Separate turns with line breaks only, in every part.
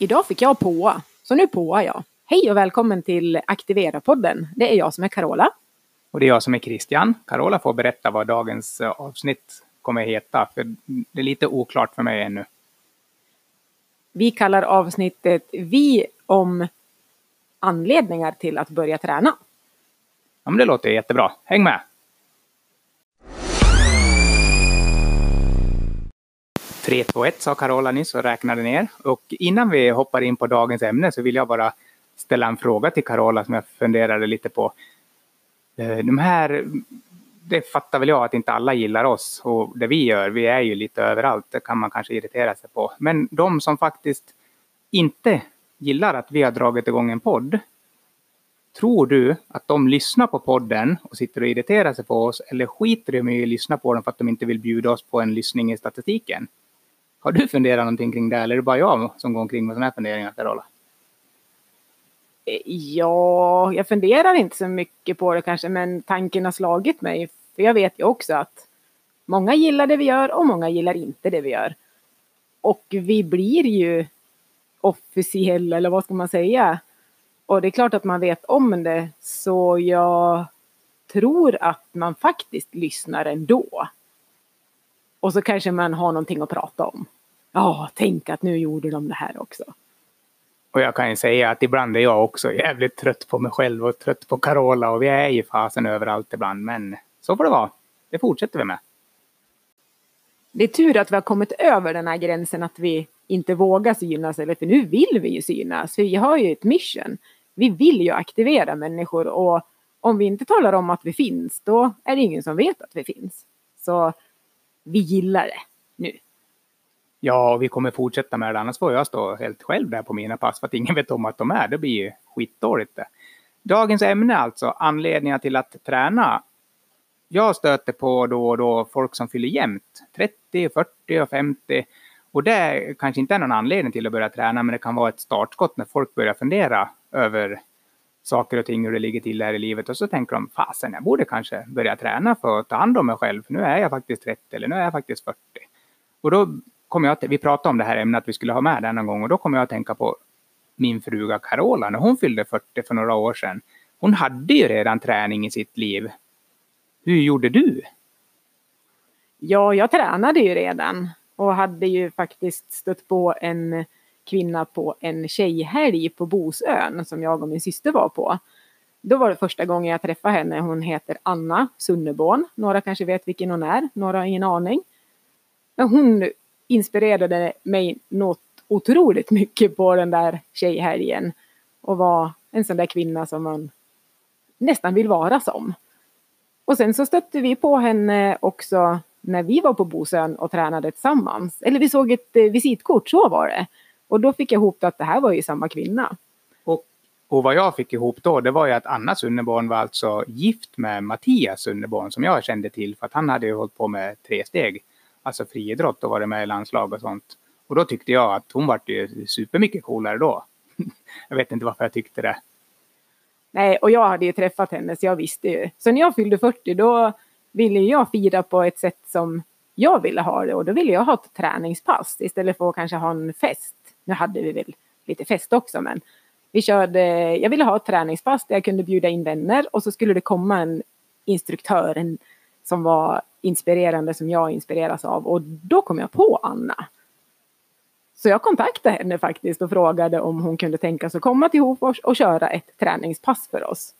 Idag fick jag påa, så nu påar jag. Hej och välkommen till Aktivera-podden. Det är jag som är Carola.
Och det är jag som är Christian. Carola får berätta vad dagens eh, avsnitt kommer heta, för det är lite oklart för mig ännu.
Vi kallar avsnittet Vi om anledningar till att börja träna.
Ja, men det låter jättebra. Häng med! Tre, två, ett sa Carola nyss och räknade ner. Och innan vi hoppar in på dagens ämne så vill jag bara ställa en fråga till Carola som jag funderade lite på. Eh, de här, det fattar väl jag att inte alla gillar oss och det vi gör, vi är ju lite överallt, det kan man kanske irritera sig på. Men de som faktiskt inte gillar att vi har dragit igång en podd, tror du att de lyssnar på podden och sitter och irriterar sig på oss eller skiter de i att lyssna på den för att de inte vill bjuda oss på en lyssning i statistiken? Har du funderat någonting kring det eller är det bara jag som går omkring med sådana här funderingar, Carola?
Eh, ja, jag funderar inte så mycket på det kanske, men tanken har slagit mig. För jag vet ju också att många gillar det vi gör och många gillar inte det vi gör. Och vi blir ju officiella, eller vad ska man säga? Och det är klart att man vet om det, så jag tror att man faktiskt lyssnar ändå. Och så kanske man har någonting att prata om. Ja, tänk att nu gjorde de det här också.
Och jag kan ju säga att ibland är jag också jävligt trött på mig själv och trött på Carola och vi är ju fasen överallt ibland. Men så får det vara. Det fortsätter vi med.
Det är tur att vi har kommit över den här gränsen att vi inte vågar synas, eller för nu vill vi ju synas. Vi har ju ett mission. Vi vill ju aktivera människor och om vi inte talar om att vi finns, då är det ingen som vet att vi finns. Så vi gillar det nu.
Ja, och vi kommer fortsätta med det, annars får jag stå helt själv där på mina pass för att ingen vet om att de är. Det blir ju skitdåligt det. Dagens ämne alltså, anledningar till att träna. Jag stöter på då och då folk som fyller jämnt, 30, 40 och 50. Och det kanske inte är någon anledning till att börja träna, men det kan vara ett startskott när folk börjar fundera över saker och ting, hur det ligger till här i livet. Och så tänker de, fasen, jag borde kanske börja träna för att ta hand om mig själv. För nu är jag faktiskt 30 eller nu är jag faktiskt 40. Och då kommer jag, vi pratade om det här ämnet att vi skulle ha med det någon gång och då kommer jag att tänka på min fruga Carola när hon fyllde 40 för några år sedan. Hon hade ju redan träning i sitt liv. Hur gjorde du?
Ja, jag tränade ju redan och hade ju faktiskt stött på en kvinna på en tjejhelg på Bosön som jag och min syster var på. Då var det första gången jag träffade henne. Hon heter Anna Sunneborn. Några kanske vet vilken hon är, några har ingen aning. Men hon inspirerade mig något otroligt mycket på den där tjejhelgen. Och var en sån där kvinna som man nästan vill vara som. Och sen så stötte vi på henne också när vi var på Bosön och tränade tillsammans. Eller vi såg ett eh, visitkort, så var det. Och då fick jag ihop att det här var ju samma kvinna.
Och, och vad jag fick ihop då, det var ju att Anna Sunneborn var alltså gift med Mattias Sunneborn som jag kände till för att han hade ju hållit på med tre steg alltså friidrott och varit med i landslag och sånt. Och då tyckte jag att hon var ju supermycket coolare då. jag vet inte varför jag tyckte det.
Nej, och jag hade ju träffat henne så jag visste ju. Så när jag fyllde 40 då ville jag fira på ett sätt som jag ville ha det och då ville jag ha ett träningspass istället för att kanske ha en fest. Nu hade vi väl lite fest också men vi körde, jag ville ha ett träningspass där jag kunde bjuda in vänner och så skulle det komma en instruktör en, som var inspirerande som jag inspireras av och då kom jag på Anna. Så jag kontaktade henne faktiskt och frågade om hon kunde tänka sig att komma till Hofors och köra ett träningspass för oss.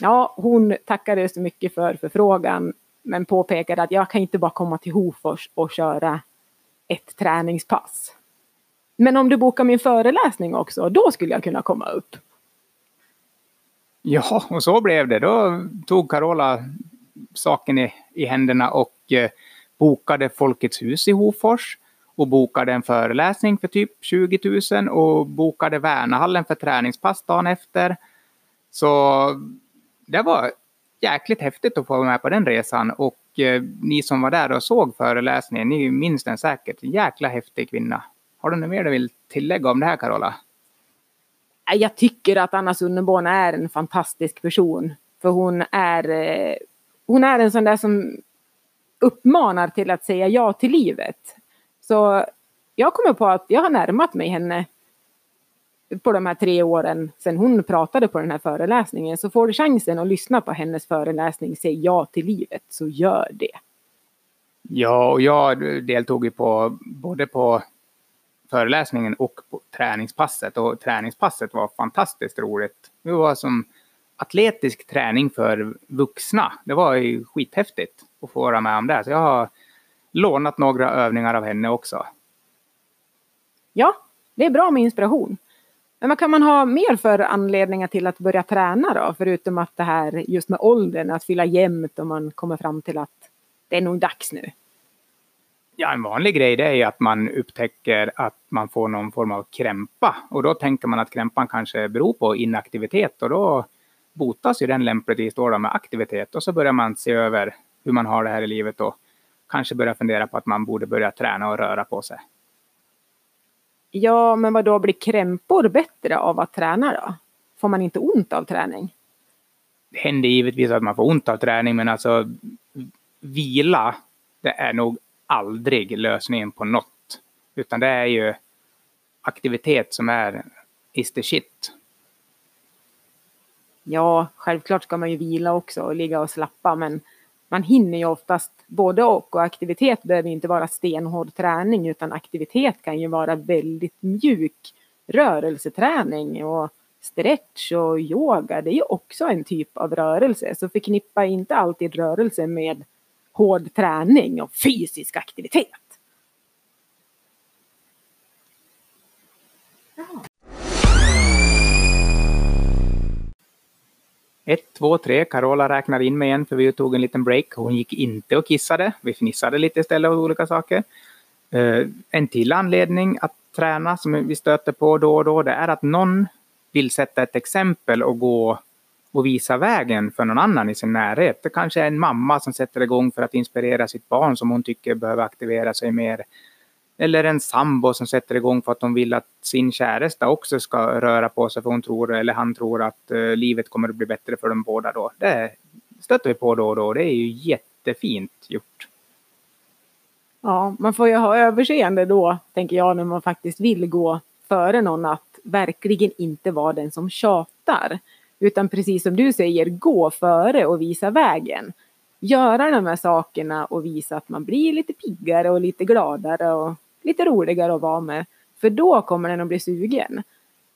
Ja, hon tackade så mycket för förfrågan men påpekade att jag kan inte bara komma till Hofors och köra ett träningspass. Men om du bokar min föreläsning också, då skulle jag kunna komma upp.
Ja, och så blev det. Då tog Carola saken i, i händerna och eh, bokade Folkets hus i Hofors och bokade en föreläsning för typ 20 000 och bokade Värnahallen för träningspass dagen efter. Så det var jäkligt häftigt att få vara med på den resan och eh, ni som var där och såg föreläsningen, ni minns den säkert. Jäkla häftig kvinna. Har du något mer du vill tillägga om det här Carola?
Jag tycker att Anna Sunneborn är en fantastisk person. För hon är eh, hon är en sån där som uppmanar till att säga ja till livet. Så jag kommer på att jag har närmat mig henne på de här tre åren sedan hon pratade på den här föreläsningen. Så får du chansen att lyssna på hennes föreläsning Säg ja till livet, så gör det.
Ja, och jag deltog ju på både på föreläsningen och på träningspasset. Och träningspasset var fantastiskt roligt. Det var som atletisk träning för vuxna. Det var ju skithäftigt att få vara med om det. Så jag har lånat några övningar av henne också.
Ja, det är bra med inspiration. Men vad kan man ha mer för anledningar till att börja träna då? Förutom att det här just med åldern, att fylla jämnt och man kommer fram till att det är nog dags nu.
Ja, en vanlig grej det är ju att man upptäcker att man får någon form av krämpa. Och då tänker man att krämpan kanske beror på inaktivitet och då botas ju den lämpligtvis då med aktivitet. Och så börjar man se över hur man har det här i livet och kanske börja fundera på att man borde börja träna och röra på sig.
Ja, men vad då blir krämpor bättre av att träna då? Får man inte ont av träning?
Det händer givetvis att man får ont av träning, men alltså vila, det är nog aldrig lösningen på något. Utan det är ju aktivitet som är is the shit.
Ja, självklart ska man ju vila också och ligga och slappa, men man hinner ju oftast både och. Och aktivitet behöver inte vara stenhård träning, utan aktivitet kan ju vara väldigt mjuk rörelseträning och stretch och yoga. Det är ju också en typ av rörelse, så förknippa inte alltid rörelse med hård träning och fysisk aktivitet.
Ett, två, tre. Carola räknar in mig igen för vi tog en liten break. Hon gick inte och kissade. Vi fnissade lite istället åt olika saker. Eh, en till anledning att träna som vi stöter på då och då, det är att någon vill sätta ett exempel och gå och visa vägen för någon annan i sin närhet. Det kanske är en mamma som sätter igång för att inspirera sitt barn som hon tycker behöver aktivera sig mer. Eller en sambo som sätter igång för att hon vill att sin käresta också ska röra på sig för hon tror, eller han tror att eh, livet kommer att bli bättre för dem båda då. Det stöter vi på då och då. Det är ju jättefint gjort.
Ja, man får ju ha överseende då, tänker jag, när man faktiskt vill gå före någon att verkligen inte vara den som tjatar. Utan precis som du säger, gå före och visa vägen. Göra de här sakerna och visa att man blir lite piggare och lite gladare och lite roligare att vara med. För då kommer den att bli sugen.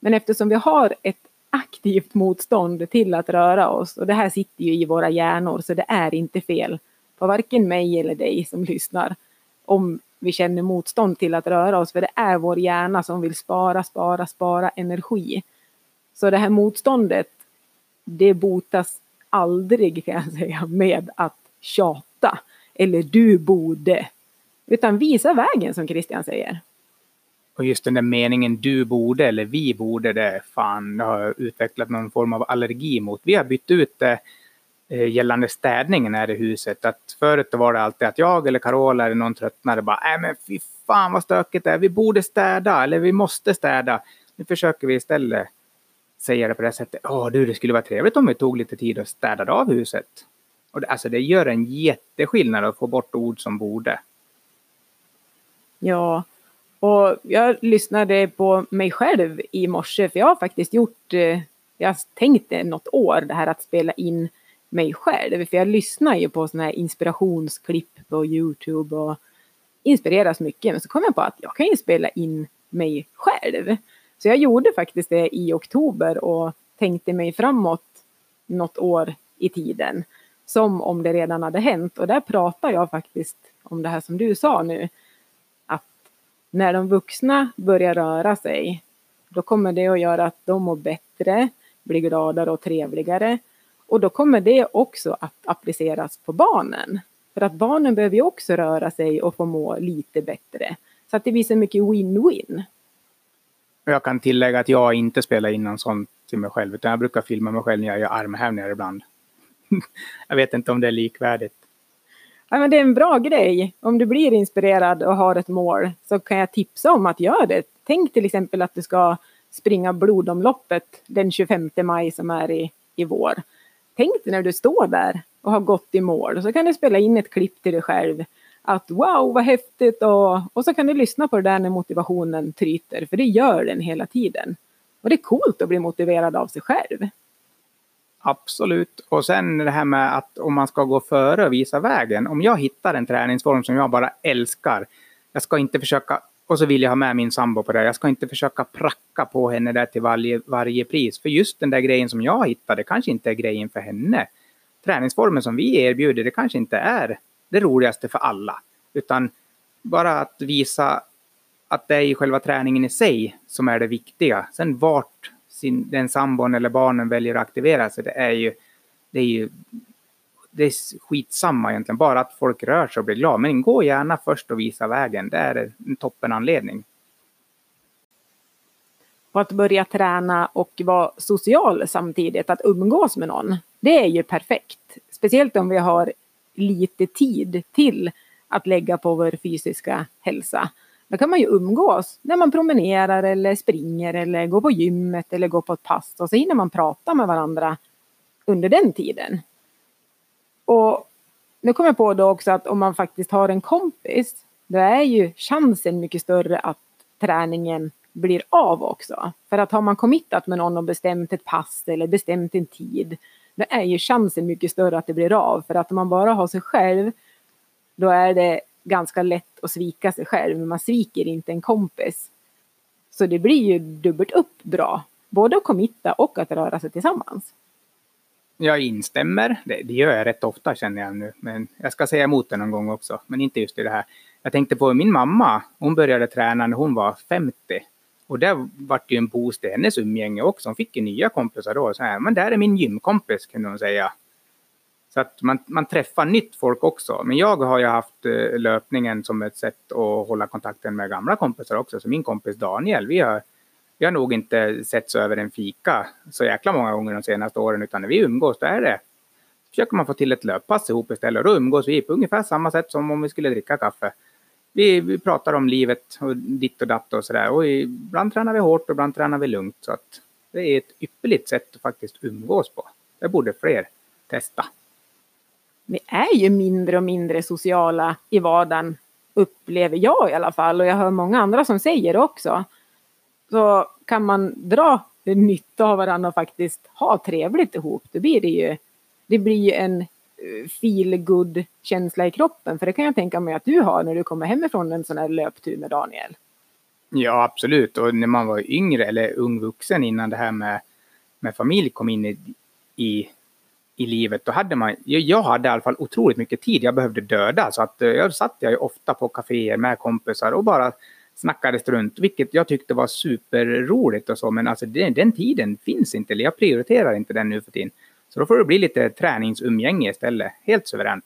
Men eftersom vi har ett aktivt motstånd till att röra oss och det här sitter ju i våra hjärnor så det är inte fel på varken mig eller dig som lyssnar om vi känner motstånd till att röra oss för det är vår hjärna som vill spara, spara, spara energi. Så det här motståndet det botas aldrig kan jag säga med att tjata eller du borde. Utan visa vägen som Christian säger.
Och just den där meningen du borde eller vi borde, det fan, jag har utvecklat någon form av allergi mot. Vi har bytt ut det eh, gällande städningen här i huset. Att förut var det alltid att jag eller Carola eller någon tröttnade bara, nej men fy fan vad stökigt det är, vi borde städa eller vi måste städa. Nu försöker vi istället säga det på det sättet. Åh du, det skulle vara trevligt om vi tog lite tid och städade av huset. Och det, alltså det gör en jätteskillnad att få bort ord som borde.
Ja, och jag lyssnade på mig själv i morse för jag har faktiskt gjort, eh, jag har tänkt något år det här att spela in mig själv. För jag lyssnar ju på sådana här inspirationsklipp på Youtube och inspireras mycket. Men så kom jag på att jag kan ju spela in mig själv. Så jag gjorde faktiskt det i oktober och tänkte mig framåt något år i tiden. Som om det redan hade hänt. Och där pratar jag faktiskt om det här som du sa nu. Att när de vuxna börjar röra sig, då kommer det att göra att de mår bättre, blir gladare och trevligare. Och då kommer det också att appliceras på barnen. För att barnen behöver ju också röra sig och få må lite bättre. Så att det blir så mycket win-win.
Jag kan tillägga att jag inte spelar in någon sån till mig själv, utan jag brukar filma mig själv när jag gör armhävningar ibland. jag vet inte om det är likvärdigt.
Ja, men det är en bra grej. Om du blir inspirerad och har ett mål så kan jag tipsa om att göra det. Tänk till exempel att du ska springa blodomloppet den 25 maj som är i, i vår. Tänk dig när du står där och har gått i mål. Så kan du spela in ett klipp till dig själv att wow vad häftigt och, och så kan du lyssna på det där när motivationen tryter för det gör den hela tiden. Och det är coolt att bli motiverad av sig själv.
Absolut. Och sen det här med att om man ska gå före och visa vägen. Om jag hittar en träningsform som jag bara älskar. Jag ska inte försöka, och så vill jag ha med min sambo på det. Jag ska inte försöka pracka på henne där till varje, varje pris. För just den där grejen som jag hittade kanske inte är grejen för henne. Träningsformen som vi erbjuder, det kanske inte är det roligaste för alla. Utan bara att visa att det är själva träningen i sig som är det viktiga. Sen vart sin, den sambon eller barnen väljer att aktivera sig, det är ju, det är ju det är skitsamma egentligen, bara att folk rör sig och blir glada. Men gå gärna först och visa vägen, det är en toppenanledning.
Och att börja träna och vara social samtidigt, att umgås med någon, det är ju perfekt. Speciellt om vi har lite tid till att lägga på vår fysiska hälsa. Då kan man ju umgås när man promenerar eller springer eller går på gymmet eller går på ett pass och så hinner man prata med varandra under den tiden. Och nu kommer jag på då också att om man faktiskt har en kompis då är ju chansen mycket större att träningen blir av också. För att har man committat med någon och bestämt ett pass eller bestämt en tid då är ju chansen mycket större att det blir av. För att om man bara har sig själv då är det ganska lätt att svika sig själv, men man sviker inte en kompis. Så det blir ju dubbelt upp bra, både att committa och att röra sig tillsammans.
Jag instämmer, det, det gör jag rätt ofta känner jag nu, men jag ska säga emot det någon gång också, men inte just i det här. Jag tänkte på min mamma, hon började träna när hon var 50. Och det vart ju en boost i hennes umgänge också. Hon fick ju nya kompisar då. Så här, men där är min gymkompis kunde hon säga. Så att man, man träffar nytt folk också. Men jag har ju haft eh, löpningen som ett sätt att hålla kontakten med gamla kompisar också. Så min kompis Daniel, vi har, vi har nog inte setts över en fika så jäkla många gånger de senaste åren. Utan när vi umgås, då är det försöker man få till ett löppass ihop istället. Och då umgås vi på ungefär samma sätt som om vi skulle dricka kaffe. Vi, vi pratar om livet och ditt och datt och sådär. Och ibland tränar vi hårt och ibland tränar vi lugnt. Så att det är ett ypperligt sätt att faktiskt umgås på. Det borde fler testa
vi är ju mindre och mindre sociala i vardagen, upplever jag i alla fall. Och jag hör många andra som säger det också. Så kan man dra nytta av varandra och faktiskt ha trevligt ihop, då blir det ju, det blir ju en Eh, feel good känsla i kroppen. För det kan jag tänka mig att du har när du kommer hemifrån en sån här löptur med Daniel.
Ja, absolut. Och när man var yngre eller ung vuxen innan det här med, med familj kom in i, i i livet, då hade man, jag hade i alla fall otroligt mycket tid jag behövde döda. Så att eh, jag satt jag ju ofta på kaféer med kompisar och bara snackade strunt, vilket jag tyckte var superroligt och så. Men alltså den, den tiden finns inte, eller jag prioriterar inte den nu för tiden. Så då får det bli lite träningsumgänge istället, helt suveränt.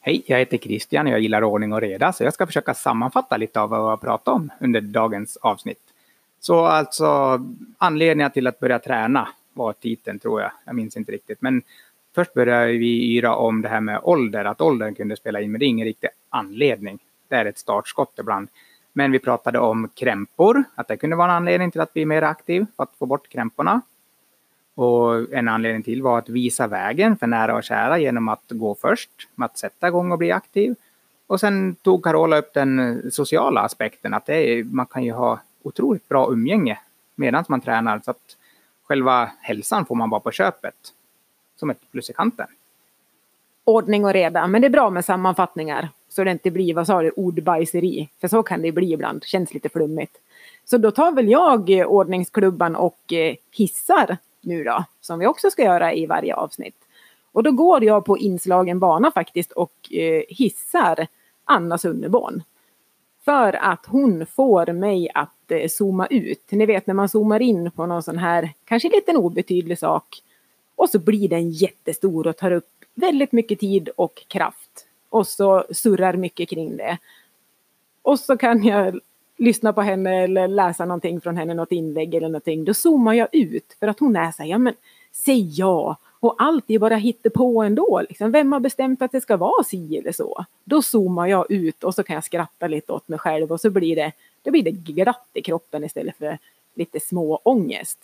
Hej, jag heter Christian och jag gillar ordning och reda, så jag ska försöka sammanfatta lite av vad jag pratat om under dagens avsnitt. Så alltså Anledningar till att börja träna var titeln tror jag. Jag minns inte riktigt. Men först började vi yra om det här med ålder, att åldern kunde spela in, men det är ingen riktig anledning. Det är ett startskott ibland. Men vi pratade om krämpor, att det kunde vara en anledning till att bli mer aktiv, för att få bort krämporna. Och en anledning till var att visa vägen för nära och kära genom att gå först, med att sätta igång och bli aktiv. Och sen tog Carola upp den sociala aspekten, att är, man kan ju ha otroligt bra umgänge medan man tränar. Så att själva hälsan får man bara på köpet. Som ett plus i kanten.
Ordning och reda, men det är bra med sammanfattningar. Så det inte blir, vad sa du, ordbajseri. För så kan det bli ibland, känns lite flummigt. Så då tar väl jag eh, ordningsklubban och eh, hissar nu då, som vi också ska göra i varje avsnitt. Och då går jag på inslagen bana faktiskt och eh, hissar Anna Sunneborn. För att hon får mig att eh, zooma ut. Ni vet när man zoomar in på någon sån här, kanske liten obetydlig sak. Och så blir den jättestor och tar upp väldigt mycket tid och kraft. Och så surrar mycket kring det. Och så kan jag lyssna på henne eller läsa någonting från henne, något inlägg eller någonting. Då zoomar jag ut för att hon är så här, ja men säg ja, och allt är bara på ändå. Liksom. Vem har bestämt att det ska vara si eller så? Då zoomar jag ut och så kan jag skratta lite åt mig själv och så blir det, då blir det glatt i kroppen istället för lite små ångest.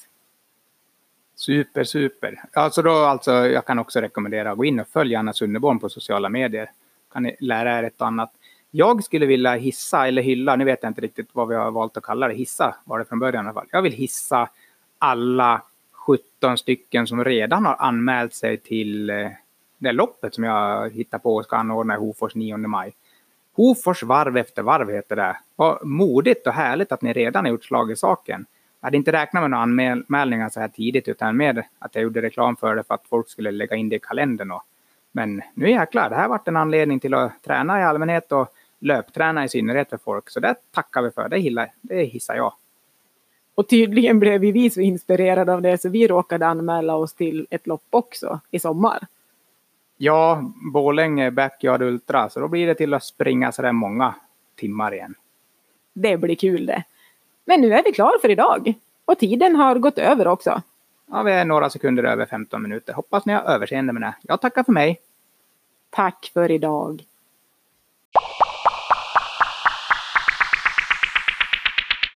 Super, super. Alltså då, alltså, jag kan också rekommendera att gå in och följa Anna Sunneborn på sociala medier. Kan ni lära er ett och annat. Jag skulle vilja hissa eller hylla, nu vet jag inte riktigt vad vi har valt att kalla det, hissa var det från början i alla fall. Jag vill hissa alla 17 stycken som redan har anmält sig till eh, det loppet som jag hittar på och ska anordna i Hofors 9 maj. Hofors varv efter varv heter det. Vad modigt och härligt att ni redan har gjort slag i saken. Jag hade inte räknat med några anmälningar så här tidigt utan mer att jag gjorde reklam för det för att folk skulle lägga in det i kalendern. Och, men nu jäklar, det här varit en anledning till att träna i allmänhet och löpträna i synnerhet för folk. Så det tackar vi för, det, hilla, det hissar jag.
Och tydligen blev vi så inspirerade av det så vi råkade anmäla oss till ett lopp också i sommar.
Ja, Borlänge Backyard Ultra, så då blir det till att springa sådär många timmar igen.
Det blir kul det. Men nu är vi klara för idag. Och tiden har gått över också.
Ja, vi är några sekunder över 15 minuter. Hoppas ni har överseende med det. Jag tackar för mig.
Tack för idag.